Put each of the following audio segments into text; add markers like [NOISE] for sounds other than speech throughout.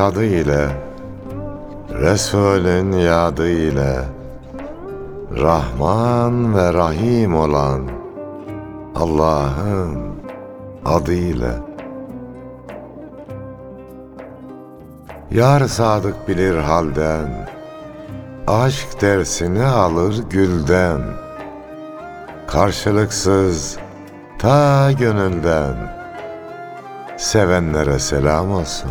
tadı ile Resulün yadı ile Rahman ve Rahim olan Allah'ın adıyla. Yar sadık bilir halden Aşk dersini alır gülden Karşılıksız ta gönülden Sevenlere selam olsun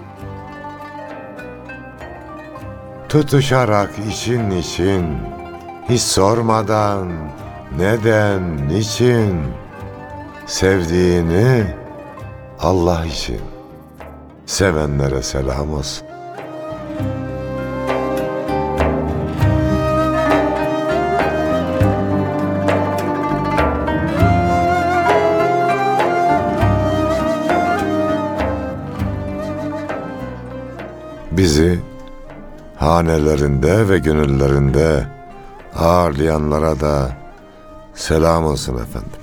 Tutuşarak için için hiç sormadan neden, niçin sevdiğini Allah için sevenlere selam olsun. Bizi hanelerinde ve gönüllerinde ağırlayanlara da selam olsun efendim.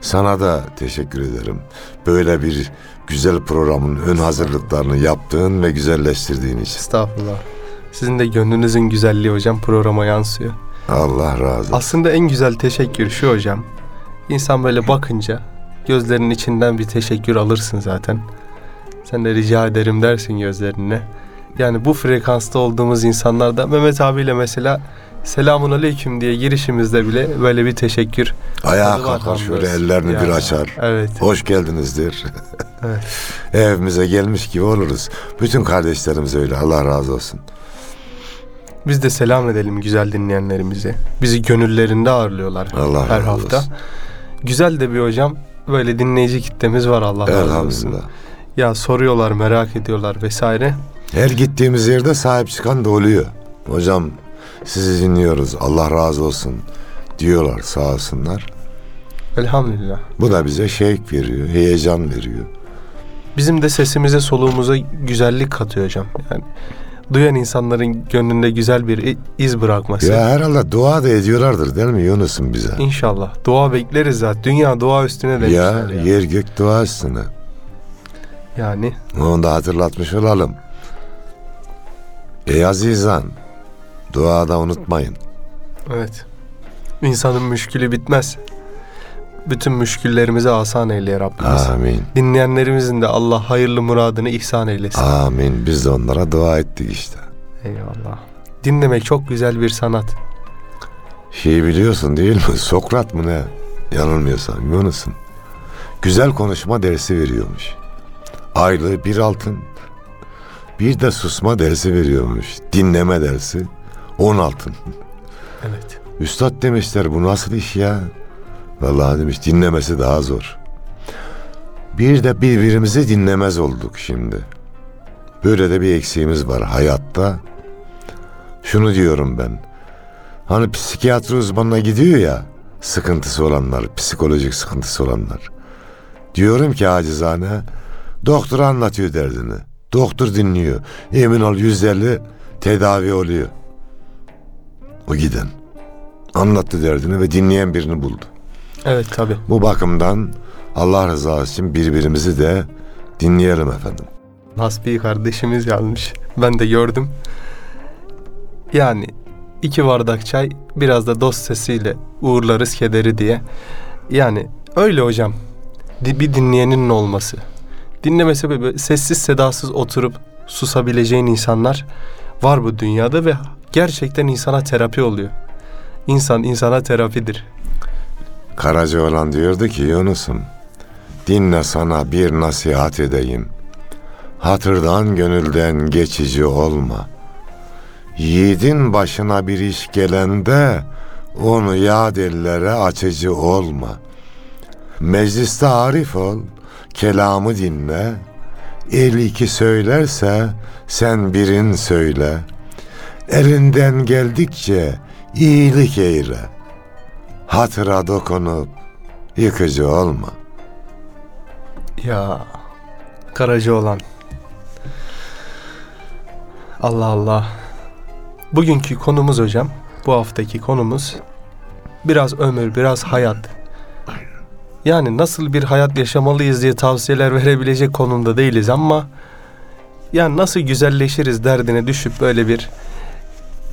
Sana da teşekkür ederim. Böyle bir güzel programın ön hazırlıklarını yaptığın ve güzelleştirdiğin için. Estağfurullah. Sizin de gönlünüzün güzelliği hocam programa yansıyor. Allah razı olsun. Aslında en güzel teşekkür şu hocam. İnsan böyle bakınca gözlerinin içinden bir teşekkür alırsın zaten. Sen de rica ederim dersin gözlerine. Yani bu frekansta olduğumuz insanlar da Mehmet abiyle mesela selamun aleyküm diye girişimizde bile böyle bir teşekkür. Ayağa kalkar şöyle ellerini bir Ya, açar. Evet. Hoş geldinizdir. [LAUGHS] Evet. Evimize gelmiş gibi oluruz. Bütün kardeşlerimiz öyle. Allah razı olsun. Biz de selam edelim güzel dinleyenlerimize. Bizi gönüllerinde ağırlıyorlar Allah her hafta. olsun. Güzel de bir hocam böyle dinleyici kitlemiz var Allah razı olsun. Ya soruyorlar, merak ediyorlar vesaire. Her gittiğimiz yerde sahip çıkan da oluyor. Hocam sizi dinliyoruz. Allah razı olsun diyorlar sağ olsunlar. Elhamdülillah. Bu da bize şevk veriyor, heyecan veriyor. Bizim de sesimize, soluğumuza güzellik katıyor hocam. Yani duyan insanların gönlünde güzel bir iz bırakması. Ya herhalde dua da ediyorlardır değil mi Yunus'un bize? İnşallah. Dua bekleriz zaten. Dünya dua üstüne Ya demişler ya. yer gök dua üstüne. Yani Onu da hatırlatmış olalım. Ey azizan, duada unutmayın. evet. İnsanın müşkülü bitmez. Bütün müşküllerimizi asan eyle Rabbimiz. Amin. Dinleyenlerimizin de Allah hayırlı muradını ihsan eylesin. Amin. Biz de onlara dua ettik işte. Eyvallah. Dinlemek çok güzel bir sanat. Şey biliyorsun değil mi? [LAUGHS] Sokrat mı ne? Yanılmıyorsam Yunus'un. Güzel konuşma dersi veriyormuş. Aylığı bir altın. Bir de susma dersi veriyormuş. Dinleme dersi. On altın. Evet. Üstad demişler bu nasıl iş ya? Vallahi demiş dinlemesi daha zor. Bir de birbirimizi dinlemez olduk şimdi. Böyle de bir eksiğimiz var hayatta. Şunu diyorum ben. Hani psikiyatri uzmanına gidiyor ya sıkıntısı olanlar, psikolojik sıkıntısı olanlar. Diyorum ki acizane doktor anlatıyor derdini. Doktor dinliyor. Emin ol yüzde elli tedavi oluyor. O giden. Anlattı derdini ve dinleyen birini buldu. Evet tabi. Bu bakımdan Allah rızası için birbirimizi de dinleyelim efendim. Hasbi kardeşimiz yazmış. Ben de gördüm. Yani iki bardak çay biraz da dost sesiyle uğurlarız kederi diye. Yani öyle hocam. Bir dinleyenin olması. Dinleme sebebi sessiz sedasız oturup susabileceğin insanlar var bu dünyada ve gerçekten insana terapi oluyor. İnsan insana terapidir. Karacaoğlan diyordu ki Yunus'um dinle sana bir nasihat edeyim. Hatırdan gönülden geçici olma. Yiğidin başına bir iş gelende onu yad ellere açıcı olma. Mecliste arif ol, kelamı dinle, El iki söylerse sen birin söyle. Elinden geldikçe iyilik eyle. Hatıra dokunup yıkıcı olma. Ya Karaca olan. Allah Allah. Bugünkü konumuz hocam, bu haftaki konumuz biraz ömür, biraz hayat. Yani nasıl bir hayat yaşamalıyız diye tavsiyeler verebilecek konumda değiliz ama yani nasıl güzelleşiriz derdine düşüp böyle bir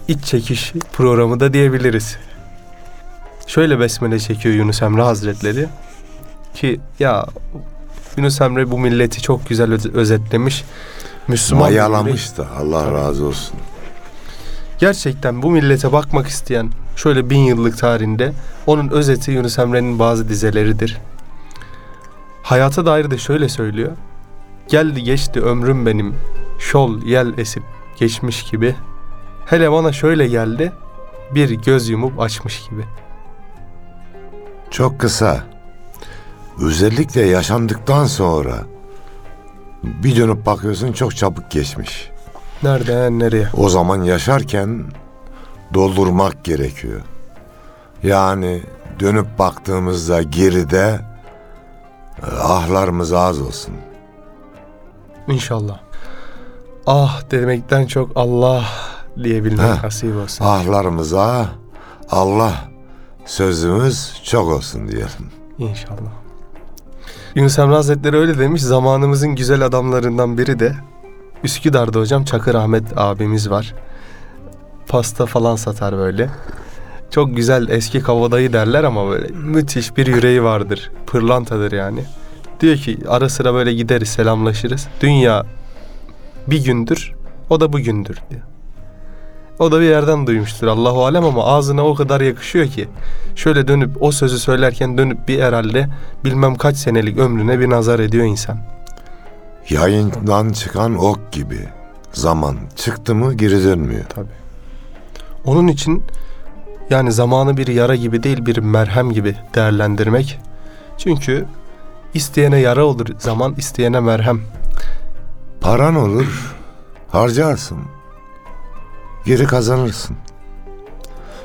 iç çekiş programı da diyebiliriz. Şöyle besmele çekiyor Yunus Emre Hazretleri ki ya Yunus Emre bu milleti çok güzel öz- özetlemiş. Müslüman Mayalamış da Allah razı olsun. Gerçekten bu millete bakmak isteyen şöyle bin yıllık tarihinde onun özeti Yunus Emre'nin bazı dizeleridir. Hayata dair de şöyle söylüyor. Geldi geçti ömrüm benim şol yel esip geçmiş gibi. Hele bana şöyle geldi bir göz yumup açmış gibi. Çok kısa. Özellikle yaşandıktan sonra bir dönüp bakıyorsun çok çabuk geçmiş. Nereden nereye? O zaman yaşarken doldurmak gerekiyor. Yani dönüp baktığımızda geride e, ahlarımız az olsun. İnşallah. Ah demekten çok Allah diyebilmek nasip olsun. Ahlarımıza Allah sözümüz çok olsun diyelim. İnşallah. Yunus Emre Hazretleri öyle demiş. Zamanımızın güzel adamlarından biri de Üsküdar'da hocam Çakır Ahmet abimiz var. Pasta falan satar böyle. Çok güzel eski kavadayı derler ama böyle müthiş bir yüreği vardır. Pırlantadır yani. Diyor ki ara sıra böyle gideriz selamlaşırız. Dünya bir gündür o da bugündür diyor. O da bir yerden duymuştur Allahu alem ama ağzına o kadar yakışıyor ki. Şöyle dönüp o sözü söylerken dönüp bir herhalde bilmem kaç senelik ömrüne bir nazar ediyor insan. Yayından çıkan ok gibi. Zaman çıktı mı geri dönmüyor. Tabii. Onun için yani zamanı bir yara gibi değil bir merhem gibi değerlendirmek. Çünkü isteyene yara olur zaman isteyene merhem. Paran olur, harcarsın. Geri kazanırsın.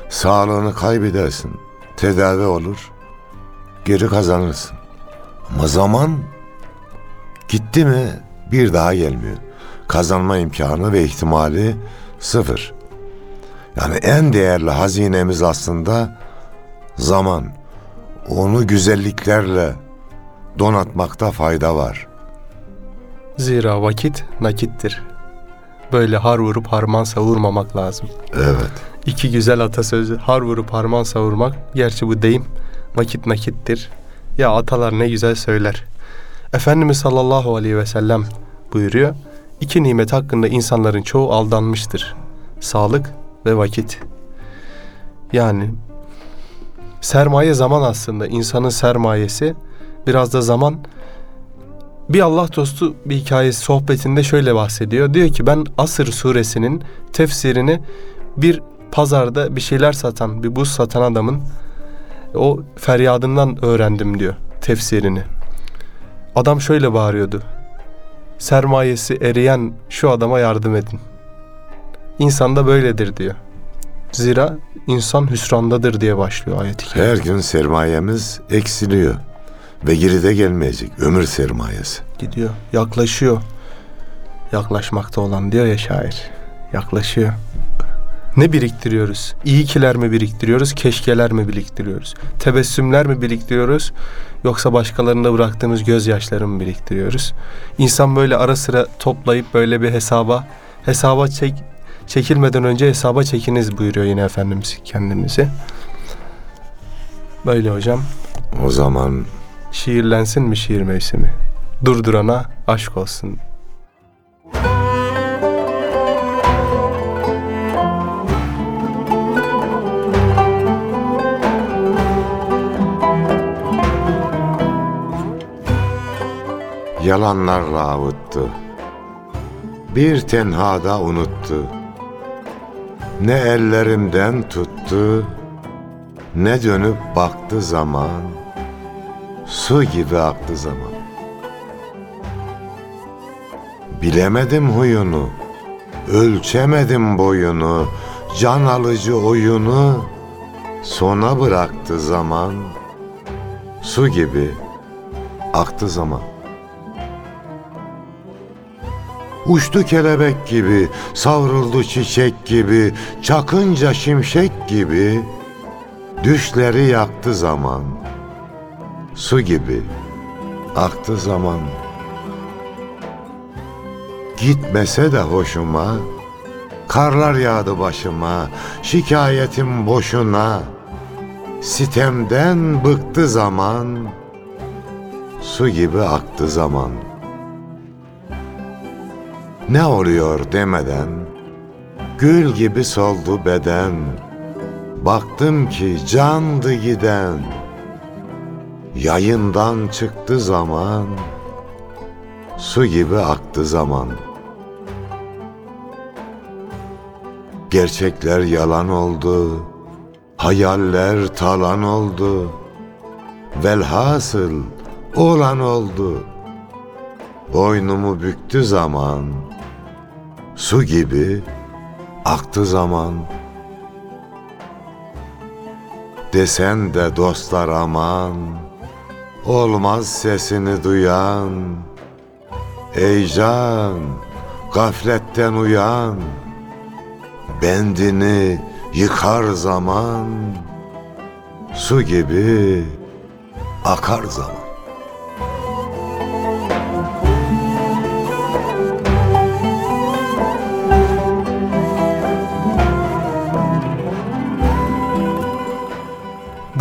Sağlığını kaybedersin. Tedavi olur. Geri kazanırsın. Ama zaman gitti mi bir daha gelmiyor. Kazanma imkanı ve ihtimali sıfır. Yani en değerli hazinemiz aslında zaman. Onu güzelliklerle donatmakta fayda var. Zira vakit nakittir. Böyle har vurup harman savurmamak lazım. Evet. İki güzel atasözü har vurup harman savurmak. Gerçi bu deyim vakit nakittir. Ya atalar ne güzel söyler. Efendimiz sallallahu aleyhi ve sellem buyuruyor. İki nimet hakkında insanların çoğu aldanmıştır. Sağlık ve vakit. Yani sermaye zaman aslında insanın sermayesi biraz da zaman bir Allah dostu bir hikayesi sohbetinde şöyle bahsediyor. Diyor ki ben Asır suresinin tefsirini bir pazarda bir şeyler satan, bir buz satan adamın o feryadından öğrendim diyor tefsirini. Adam şöyle bağırıyordu. Sermayesi eriyen şu adama yardım edin. İnsan da böyledir diyor. Zira insan hüsrandadır diye başlıyor ayet-i kerime. Her gün sermayemiz eksiliyor ve geri de gelmeyecek ömür sermayesi. Gidiyor, yaklaşıyor. Yaklaşmakta olan diyor ya şair. Yaklaşıyor. Ne biriktiriyoruz? İyi kiler mi biriktiriyoruz, keşkeler mi biriktiriyoruz? Tebessümler mi biriktiriyoruz yoksa başkalarında bıraktığımız gözyaşları mı biriktiriyoruz? İnsan böyle ara sıra toplayıp böyle bir hesaba hesaba çek çekilmeden önce hesaba çekiniz buyuruyor yine Efendimiz kendimizi. Böyle hocam. O zaman Şiirlensin mi şiir mevsimi? Durdurana aşk olsun. yalanlarla avuttu. Bir tenhada unuttu. Ne ellerimden tuttu, ne dönüp baktı zaman, su gibi aktı zaman. Bilemedim huyunu, ölçemedim boyunu, can alıcı oyunu sona bıraktı zaman. Su gibi aktı zaman. Uçtu kelebek gibi, savruldu çiçek gibi, çakınca şimşek gibi, düşleri yaktı zaman. Su gibi aktı zaman. Gitmese de hoşuma, karlar yağdı başıma, şikayetim boşuna. Sitemden bıktı zaman, su gibi aktı zaman. Ne oluyor demeden, gül gibi soldu beden. Baktım ki candı giden, yayından çıktı zaman, su gibi aktı zaman. Gerçekler yalan oldu, hayaller talan oldu. Velhasıl olan oldu. Boynumu büktü zaman, su gibi aktı zaman. Desen de dostlar aman, olmaz sesini duyan. Ey can, gafletten uyan, bendini yıkar zaman, su gibi akar zaman.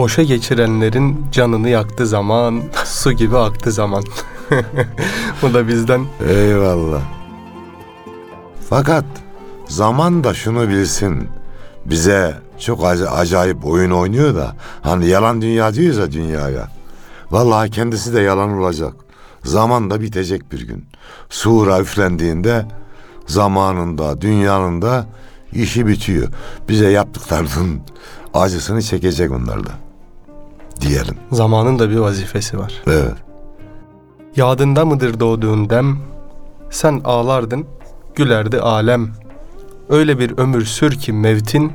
Boşa geçirenlerin canını yaktı zaman, [LAUGHS] su gibi aktı zaman. [LAUGHS] Bu da bizden Eyvallah. Fakat zaman da şunu bilsin. Bize çok ac- acayip oyun oynuyor da hani yalan dünya diyoruz ya dünyaya. Vallahi kendisi de yalan olacak. Zaman da bitecek bir gün. Sura üflendiğinde zamanında, dünyanın da işi bitiyor. Bize yaptıklarının acısını çekecek onlar da. Diyelim. zamanın da bir vazifesi var. Evet. Yadında mıdır doğduğun dem? Sen ağlardın, gülerdi alem. Öyle bir ömür sür ki mevtin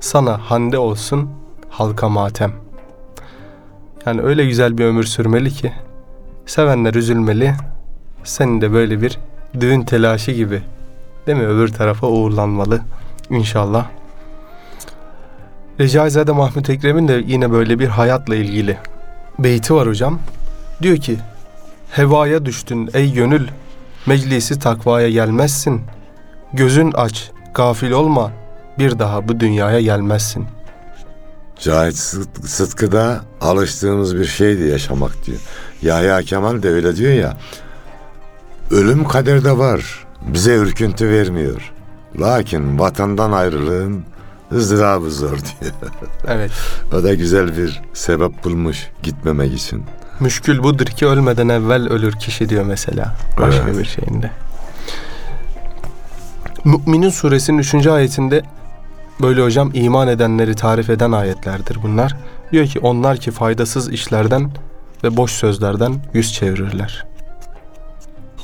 sana hande olsun halka matem. Yani öyle güzel bir ömür sürmeli ki sevenler üzülmeli. Senin de böyle bir düğün telaşı gibi değil mi öbür tarafa uğurlanmalı inşallah. Recaizade Mahmut Ekrem'in de yine böyle bir hayatla ilgili beyti var hocam. Diyor ki Hevaya düştün ey gönül, meclisi takvaya gelmezsin. Gözün aç, gafil olma, bir daha bu dünyaya gelmezsin. Cahit Sıt- Sıtkı'da alıştığımız bir şeydi yaşamak diyor. Yahya Kemal de öyle diyor ya. Ölüm kaderde var. Bize ürküntü vermiyor. Lakin vatandan ayrılığın ızdırabı zor diyor. [LAUGHS] Evet, O da güzel bir sebep bulmuş gitmemek için. müşkül budur ki ölmeden evvel ölür kişi diyor mesela başka Evet. bir şeyinde. Müminin suresinin 3. ayetinde böyle hocam iman edenleri tarif eden ayetlerdir bunlar. Diyor ki onlar ki faydasız işlerden ve boş sözlerden yüz çevirirler.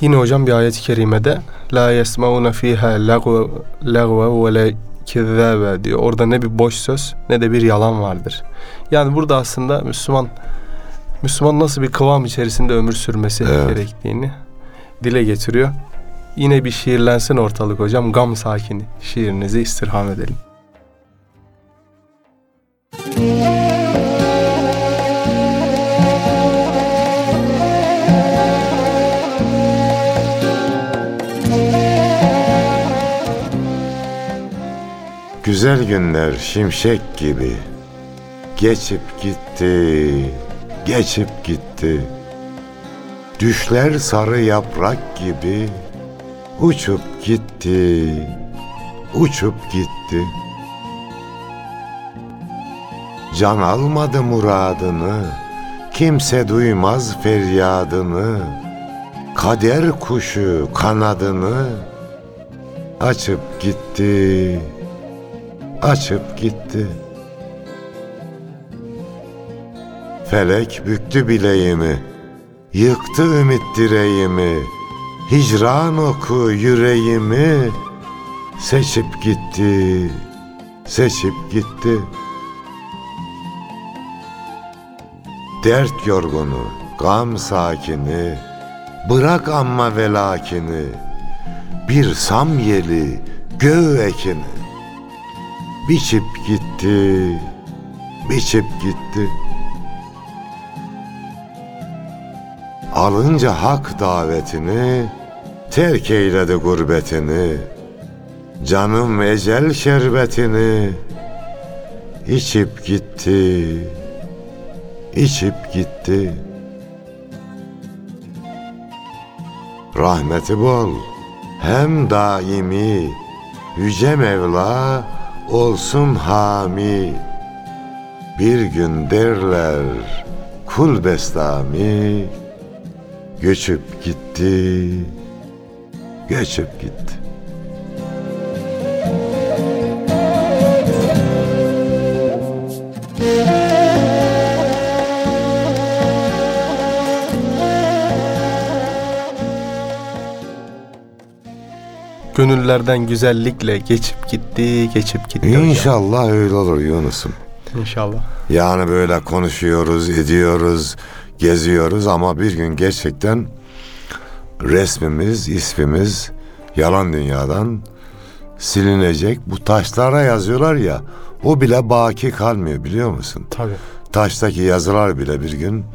Yine hocam bir ayet-i kerimede la yesmauna fiha lagwa ve la kezzabe diyor. Orada ne bir boş söz ne de bir yalan vardır. Yani burada aslında Müslüman Müslüman nasıl bir kıvam içerisinde ömür sürmesi Evet. gerektiğini dile getiriyor. Yine bir şiirlensin ortalık hocam. Gam sakini şiirinizi istirham edelim. Güzel günler şimşek gibi geçip gitti, geçip gitti. Düşler sarı yaprak gibi uçup gitti, uçup gitti. Can almadı muradını, kimse duymaz feryadını. Kader kuşu kanadını açıp gitti, açıp gitti. Felek büktü bileğimi, yıktı ümit direğimi. Hicran oku yüreğimi seçip gitti, seçip gitti. Dert yorgunu, gam sakini, bırak amma velakini, bir samyeli göğü ekini. Biçip gitti, biçip gitti. Alınca hak davetini, terk eyledi gurbetini. Canım ecel şerbetini, içip gitti, içip gitti. Rahmeti bol, hem daimi, Yüce Mevla olsun hami. Bir gün derler kul bestami, göçüp gitti, göçüp gitti. Gönüllerden güzellikle geçip gitti, geçip gitti. hocam. İnşallah öyle olur Yunus'um. İnşallah. Yani böyle konuşuyoruz, ediyoruz, geziyoruz ama bir gün gerçekten resmimiz, ismimiz yalan dünyadan silinecek. Bu taşlara yazıyorlar ya, o bile baki kalmıyor biliyor musun? Tabii. Taştaki yazılar bile bir gün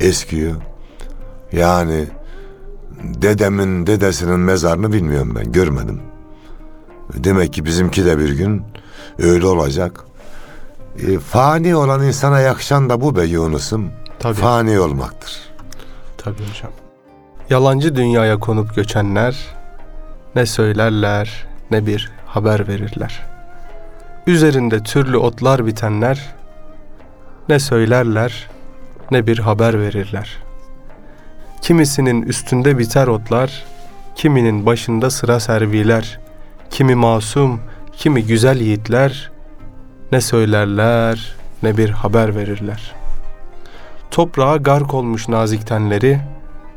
eskiyor. Yani dedemin dedesinin mezarını bilmiyorum ben, görmedim. Demek ki bizimki de bir gün öyle olacak. E, fani olan insana yakışan da bu be Yunus'um. Tabii. Fani olmaktır. Tabii hocam. Yalancı dünyaya konup göçenler ne söylerler ne bir haber verirler. Üzerinde türlü otlar bitenler ne söylerler ne bir haber verirler. Kimisinin üstünde biter otlar, kiminin başında sıra serviler, kimi masum, kimi güzel yiğitler ne söylerler ne bir haber verirler.'' Toprağa gark olmuş nazik tenleri,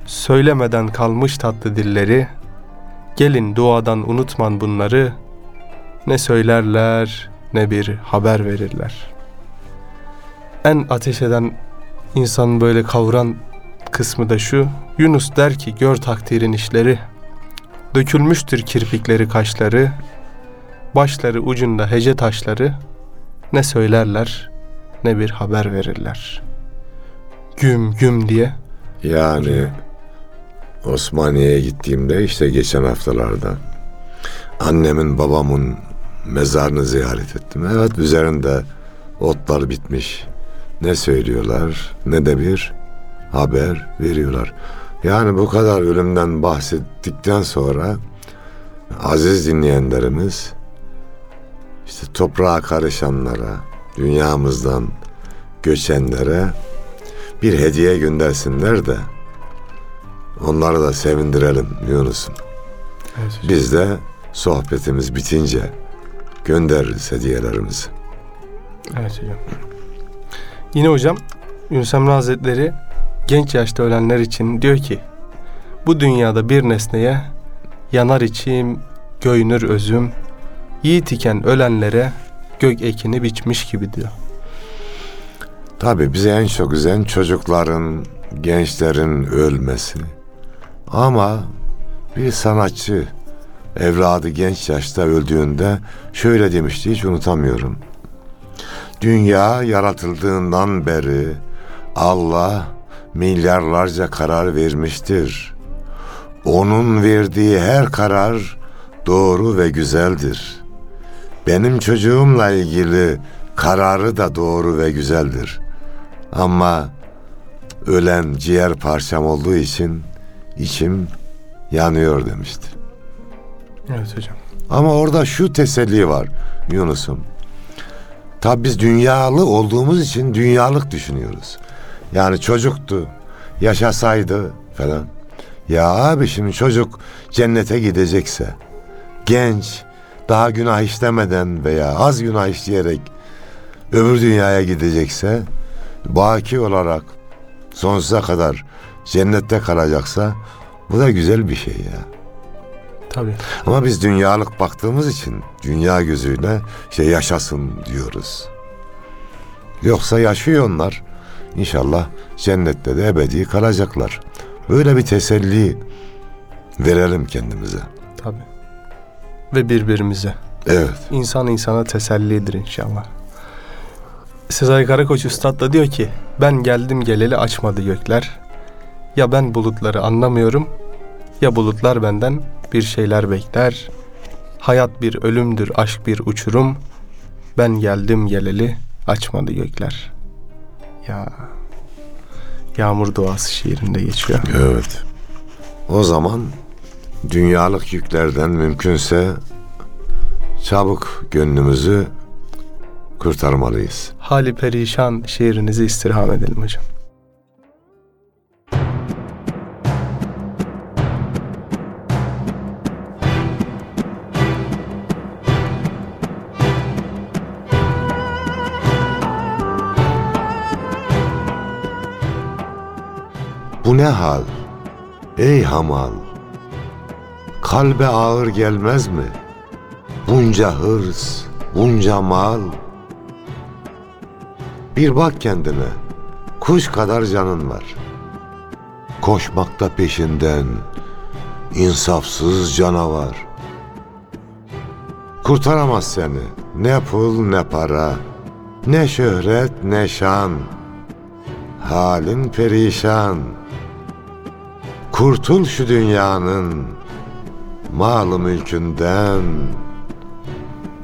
söylemeden kalmış tatlı dilleri, gelin duadan unutman bunları, ne söylerler ne bir haber verirler. En ateş eden insanın böyle kavuran kısmı da şu, Yunus der ki gör takdirin işleri, dökülmüştür kirpikleri kaşları, başları ucunda hece taşları, ne söylerler ne bir haber verirler.'' güm güm diye. Yani Osmaniye'ye gittiğimde işte geçen haftalarda annemin babamın mezarını ziyaret ettim. Evet üzerinde otlar bitmiş. Ne söylüyorlar ne de bir haber veriyorlar. Yani bu kadar ölümden bahsettikten sonra aziz dinleyenlerimiz işte toprağa karışanlara, dünyamızdan göçenlere bir hediye göndersinler de onları da sevindirelim Yunus'um. Evet. Biz de sohbetimiz bitince göndeririz hediyelerimizi. Evet hocam. Yine hocam Yunus Emre Hazretleri genç yaşta ölenler için diyor ki bu dünyada bir nesneye yanar içim, göynür özüm, yiğit iken ölenlere gök ekini biçmiş gibi diyor. Tabii bize en çok üzen çocukların, gençlerin ölmesi. Ama bir sanatçı evladı genç yaşta öldüğünde şöyle demişti hiç unutamıyorum. Dünya yaratıldığından beri Allah milyarlarca karar vermiştir. Onun verdiği her karar doğru ve güzeldir. Benim çocuğumla ilgili kararı da doğru ve güzeldir. Ama ölen ciğer parçam olduğu için içim yanıyor demişti. Evet hocam. Ama orada şu teselli var Yunus'um. Tabi biz dünyalı olduğumuz için dünyalık düşünüyoruz. Yani çocuktu, yaşasaydı falan. Ya abi şimdi çocuk cennete gidecekse, genç, daha günah işlemeden veya az günah işleyerek öbür dünyaya gidecekse, baki olarak sonsuza kadar cennette kalacaksa Bu da güzel bir şey ya. Tabii. Ama biz dünyalık baktığımız için dünya gözüyle şey yaşasın diyoruz. Yoksa yaşıyor onlar. İnşallah cennette de ebedi kalacaklar. Böyle bir teselli verelim kendimize. Tabii. Ve birbirimize. Evet. İnsan insana tesellidir inşallah. Sezai Karakoç Üstad da diyor ki ben geldim geleli açmadı gökler. Ya ben bulutları anlamıyorum ya bulutlar benden bir şeyler bekler. Hayat bir ölümdür, aşk bir uçurum. Ben geldim geleli açmadı gökler. Ya Yağmur duası şiirinde geçiyor. Evet. O zaman dünyalık yüklerden mümkünse çabuk gönlümüzü kurtarmalıyız. Hali perişan şiirinizi istirham edelim hocam. Ne hal? Ey hamal! Kalbe ağır gelmez mi? Bunca hırs, bunca mal. Bir bak kendine, kuş kadar canın var. Koşmakta peşinden, insafsız canavar. Kurtaramaz seni, ne pul ne para, ne şöhret ne şan. Halin perişan. Kurtul şu dünyanın malı mülkünden.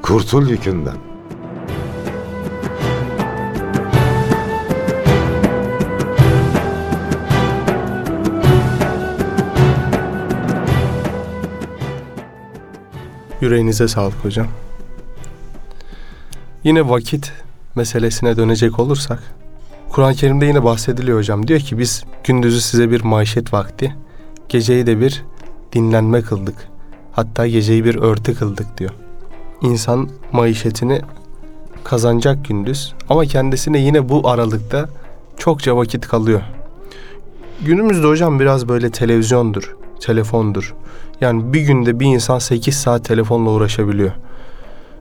Kurtul yükünden. Yüreğinize sağlık hocam. Yine vakit meselesine dönecek olursak Kur'an-ı Kerim'de yine bahsediliyor hocam. Diyor ki biz gündüzü size bir maişet vakti, geceyi de bir dinlenme kıldık. Hatta geceyi bir örtü kıldık diyor. İnsan maişetini kazanacak gündüz ama kendisine yine bu aralıkta çokça vakit kalıyor. Günümüzde hocam biraz böyle televizyondur, telefondur. Yani bir günde bir insan 8 saat telefonla uğraşabiliyor.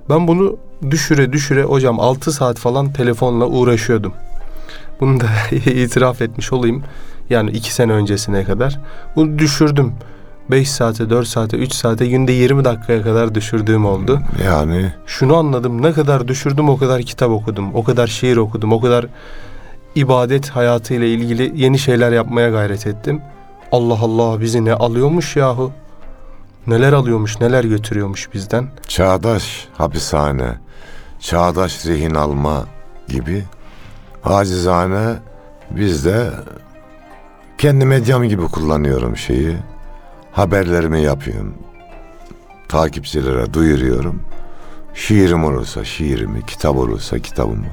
Ben bunu düşüre düşüre hocam 6 saat falan telefonla uğraşıyordum. Bunu da [LAUGHS] itiraf etmiş olayım. Yani 2 sene öncesine kadar. Bunu düşürdüm. 5 saate, 4 saate, 3 saate günde 20 dakikaya kadar düşürdüğüm oldu. Yani Şunu anladım. Ne kadar düşürdüm o kadar kitap okudum. O kadar şiir okudum. O kadar ibadet hayatıyla ilgili yeni şeyler yapmaya gayret ettim. Allah Allah bizi ne alıyormuş yahu. Neler alıyormuş, neler götürüyormuş bizden. çağdaş hapishane, çağdaş rehin alma gibi acizane biz de kendi medyam gibi kullanıyorum şeyi. Haberlerimi yapıyorum. Takipçilere duyuruyorum. Şiirim olursa şiirimi, kitap olursa kitabımı.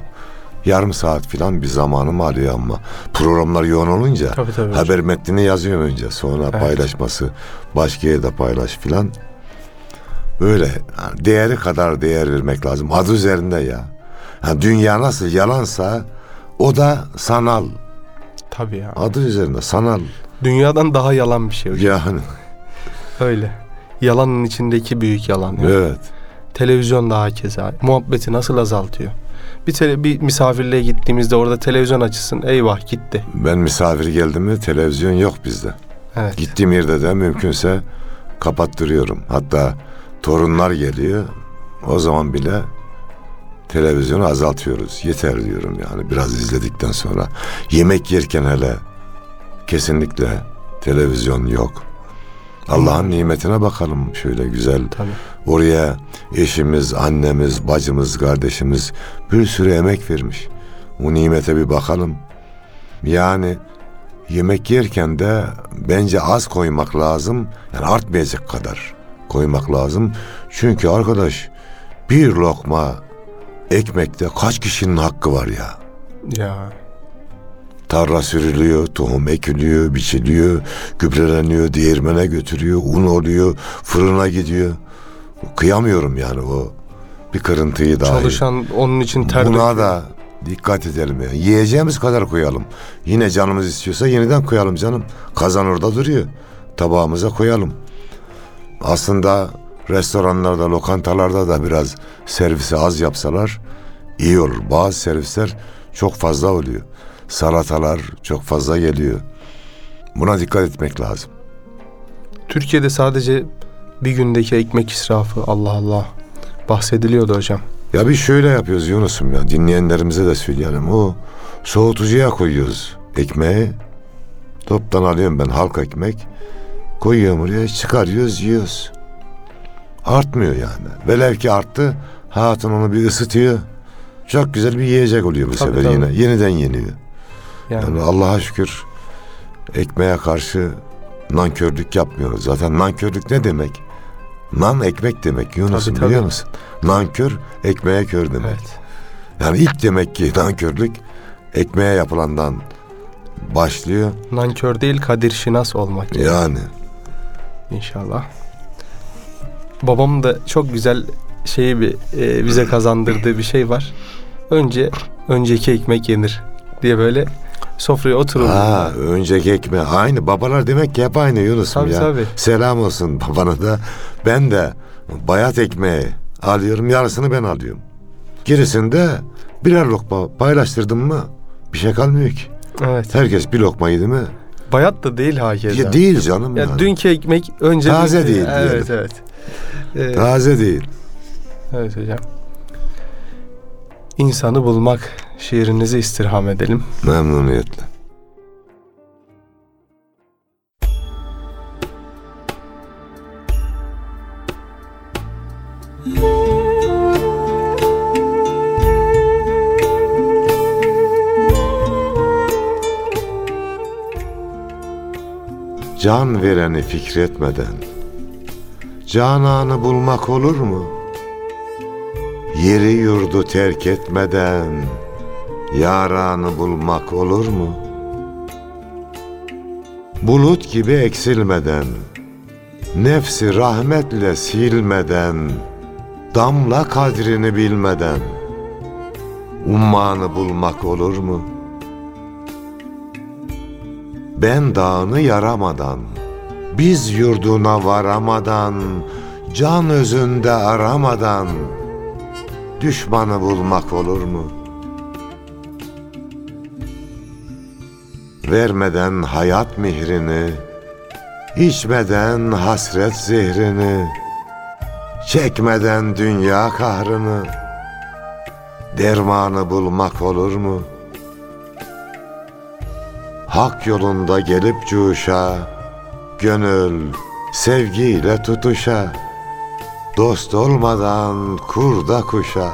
Yarım saat falan bir zamanım alıyor ama programlar yoğun olunca Tabii tabii. hocam. haber metnini yazıyorum önce. Sonra Evet. paylaşması, başka yerde paylaş filan. Böyle yani değeri kadar değer vermek lazım. Adı üzerinde ya. Yani dünya nasıl yalansa o da sanal. Tabii ya. Adı üzerinde sanal. Dünyadan daha yalan bir şey hocam. Yani Öyle. Yalanın içindeki büyük yalan. ya. evet. Televizyon da hakeza. Muhabbeti nasıl azaltıyor? Bir, tele, bir misafirliğe gittiğimizde orada televizyon açısın. Eyvah gitti. Ben misafir geldim mi televizyon yok bizde. Evet. Gittiğim yerde de mümkünse kapattırıyorum. Hatta torunlar geliyor. O zaman bile televizyonu azaltıyoruz. Yeter diyorum yani biraz izledikten sonra. Yemek yerken hele kesinlikle televizyon yok. Allah'ın nimetine bakalım şöyle güzel. Tabii. Oraya eşimiz, annemiz, bacımız, kardeşimiz bir sürü emek vermiş. O nimete bir bakalım. Yani yemek yerken de bence az koymak lazım. Yani artmayacak kadar koymak lazım. Çünkü arkadaş bir lokma ekmekte kaç kişinin hakkı var ya. Ya Tarla sürülüyor, tohum ekiliyor, biçiliyor, gübreleniyor, değirmene götürüyor, un oluyor, fırına gidiyor. Kıyamıyorum yani o bir kırıntıyı daha. çalışan onun için ter Buna döküyor. da dikkat edelim ya. Yiyeceğimiz kadar koyalım. Yine canımız istiyorsa yeniden koyalım canım. Kazan orada duruyor. tabağımıza koyalım. Aslında restoranlarda, lokantalarda da biraz servisi az yapsalar iyi olur. Bazı servisler çok fazla oluyor. Salatalar çok fazla geliyor. Buna dikkat etmek lazım. Türkiye'de sadece bir gündeki ekmek israfı Allah Allah bahsediliyordu hocam. Ya biz şöyle yapıyoruz Yunus'um ya dinleyenlerimize de söyleyelim. O soğutucuya koyuyoruz ekmeği. Toptan alıyorum ben halk ekmek. Koyuyorum oraya çıkarıyoruz yiyoruz. Artmıyor yani. Velev ki arttı hatun onu bir ısıtıyor. Çok güzel bir yiyecek oluyor bu Tabii, sefer tabii. yine. Yeniden yeniyor. Yani, Yani Allah'a şükür ekmeğe karşı nankörlük yapmıyoruz. Zaten nankörlük ne demek? Nan ekmek demek Yunus'um Tabii, tabii. biliyor musun? Nankör ekmeğe kör demek. evet. Yani ilk demek ki nankörlük ekmeğe yapılandan başlıyor. Nankör değil kadir şinas olmak. yani. Yani İnşallah. Babam da çok güzel şeyi bir e, bize kazandırdığı bir şey var. Önce önceki ekmek yenir diye böyle sofraya oturulur. ha, önceki ekmeği aynı. Babalar demek ki hep aynı Yunus'um ya. tabii. Selam olsun babana da. Ben de bayat ekmeği alıyorum. Yarısını ben alıyorum. Gerisinde birer lokma paylaştırdım mı bir şey kalmıyor ki. Evet. Herkes bir lokma yedi mi? Bayat da değil hakeza. Ya değil canım Ya yani. dünkü ekmek önce Taze değil Evet diyelim. evet. Ee, Taze değil. evet hocam. İnsanı bulmak şiirinizi istirham edelim. Memnuniyetle. Can vereni fikretmeden Cananı bulmak olur mu? Yeri yurdu terk etmeden Yaranı bulmak olur mu? Bulut gibi eksilmeden, nefsi rahmetle silmeden, damla kadrini bilmeden, ummanı bulmak olur mu? Ben dağını yaramadan, biz yurduna varamadan, can özünde aramadan, düşmanı bulmak olur mu?'' Vermeden hayat mihrini, içmeden hasret zehrini, çekmeden dünya kahrını, dermanı bulmak olur mu? Hak yolunda gelip cuşa, gönül sevgiyle tutuşa, dost olmadan kurda kuşa,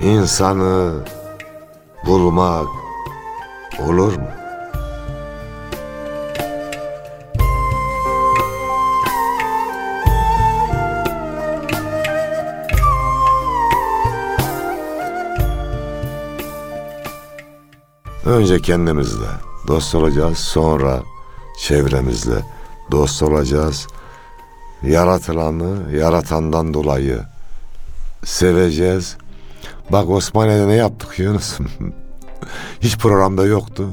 insanı bulmak olur mu? Önce kendimizle dost olacağız, sonra çevremizle dost olacağız. Yaratılanı yaratandan dolayı seveceğiz. Bak Osmaniye'de ne yaptık Yunus'um? [LAUGHS] Hiç programda yoktu.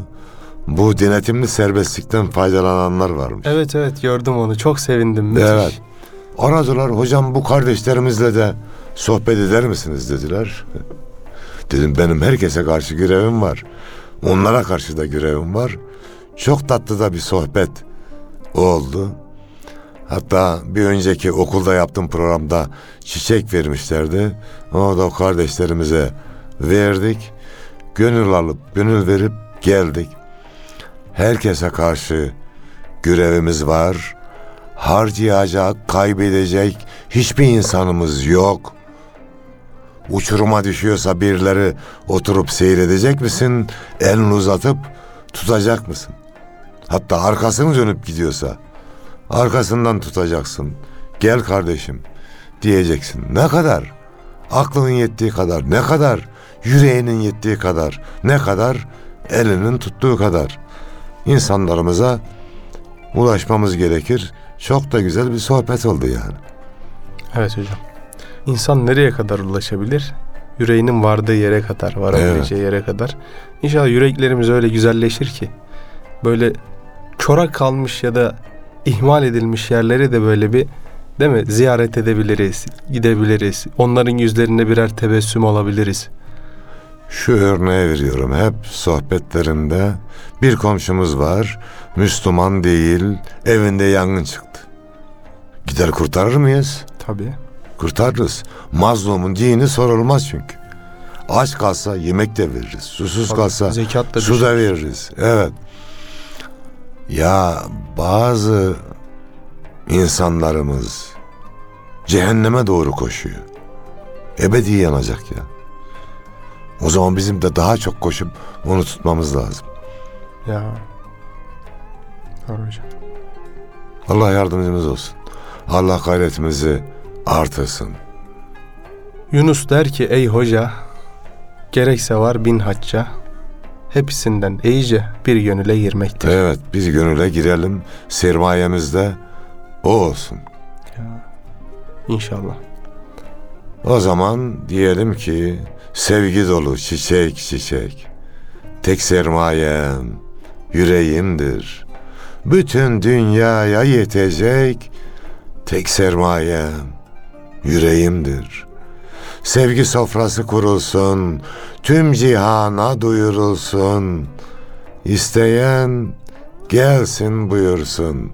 Bu denetimli serbestlikten faydalananlar varmış. Evet evet gördüm onu. Çok sevindim. Müthiş. Evet. Aradılar hocam bu kardeşlerimizle de sohbet eder misiniz dediler. [LAUGHS] Dedim benim herkese karşı görevim var. Onlara karşı da görevim var. Çok tatlı da bir sohbet oldu. Hatta bir önceki okulda yaptığım programda çiçek vermişlerdi. Onu da o kardeşlerimize verdik. Gönül alıp, gönül verip geldik. Herkese karşı görevimiz var. Harcayacak, kaybedecek hiçbir insanımız yok. Uçuruma düşüyorsa birileri oturup seyredecek misin? Elini uzatıp tutacak mısın? Hatta arkasını dönüp gidiyorsa arkasından tutacaksın. Gel kardeşim diyeceksin. Ne kadar? Aklının yettiği kadar, ne kadar? Yüreğinin yettiği kadar, ne kadar? Elinin tuttuğu kadar. İnsanlarımıza ulaşmamız gerekir. Çok da güzel bir sohbet oldu yani. Evet hocam. İnsan nereye kadar ulaşabilir? Yüreğinin vardığı yere kadar, varabileceği yere kadar. İnşallah yüreklerimiz öyle güzelleşir ki böyle çorak kalmış ya da ihmal edilmiş yerleri de böyle bir değil mi ziyaret edebiliriz, gidebiliriz. Onların yüzlerinde birer tebessüm olabiliriz. Şu örneği veriyorum hep sohbetlerimde bir komşumuz var Müslüman değil evinde yangın çıktı. Gider kurtarır mıyız? Tabii. Kurtarırız. Mazlumun dini sorulmaz çünkü. Aç kalsa yemek de veririz. Susuz Tabii, kalsa da su da veririz. Evet. Ya bazı insanlarımız cehenneme doğru koşuyor. Ebedi yanacak ya. O zaman bizim de daha çok koşup onu tutmamız lazım. Ya. Doğru hocam. Allah yardımcımız olsun. Allah gayretimizi artırsın. Yunus der ki ey hoca gerekse var bin hacca hepsinden iyice bir gönüle girmektir. Evet biz gönüle girelim. Sermayemiz de o olsun. Ya. İnşallah. O zaman diyelim ki sevgi dolu çiçek çiçek. Tek sermayem yüreğimdir. Bütün dünyaya yetecek tek sermayem yüreğimdir. Sevgi sofrası kurulsun, tüm cihana duyurulsun. İsteyen gelsin buyursun.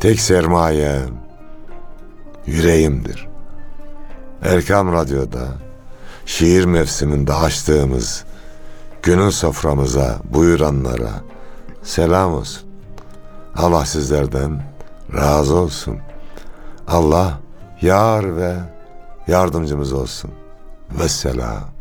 Tek sermayem yüreğimdir. Erkam Radyo'da şiir mevsiminde açtığımız günün soframıza buyuranlara selam olsun. Allah sizlerden razı olsun. Allah yar ve yardımcımız olsun. Vesselam.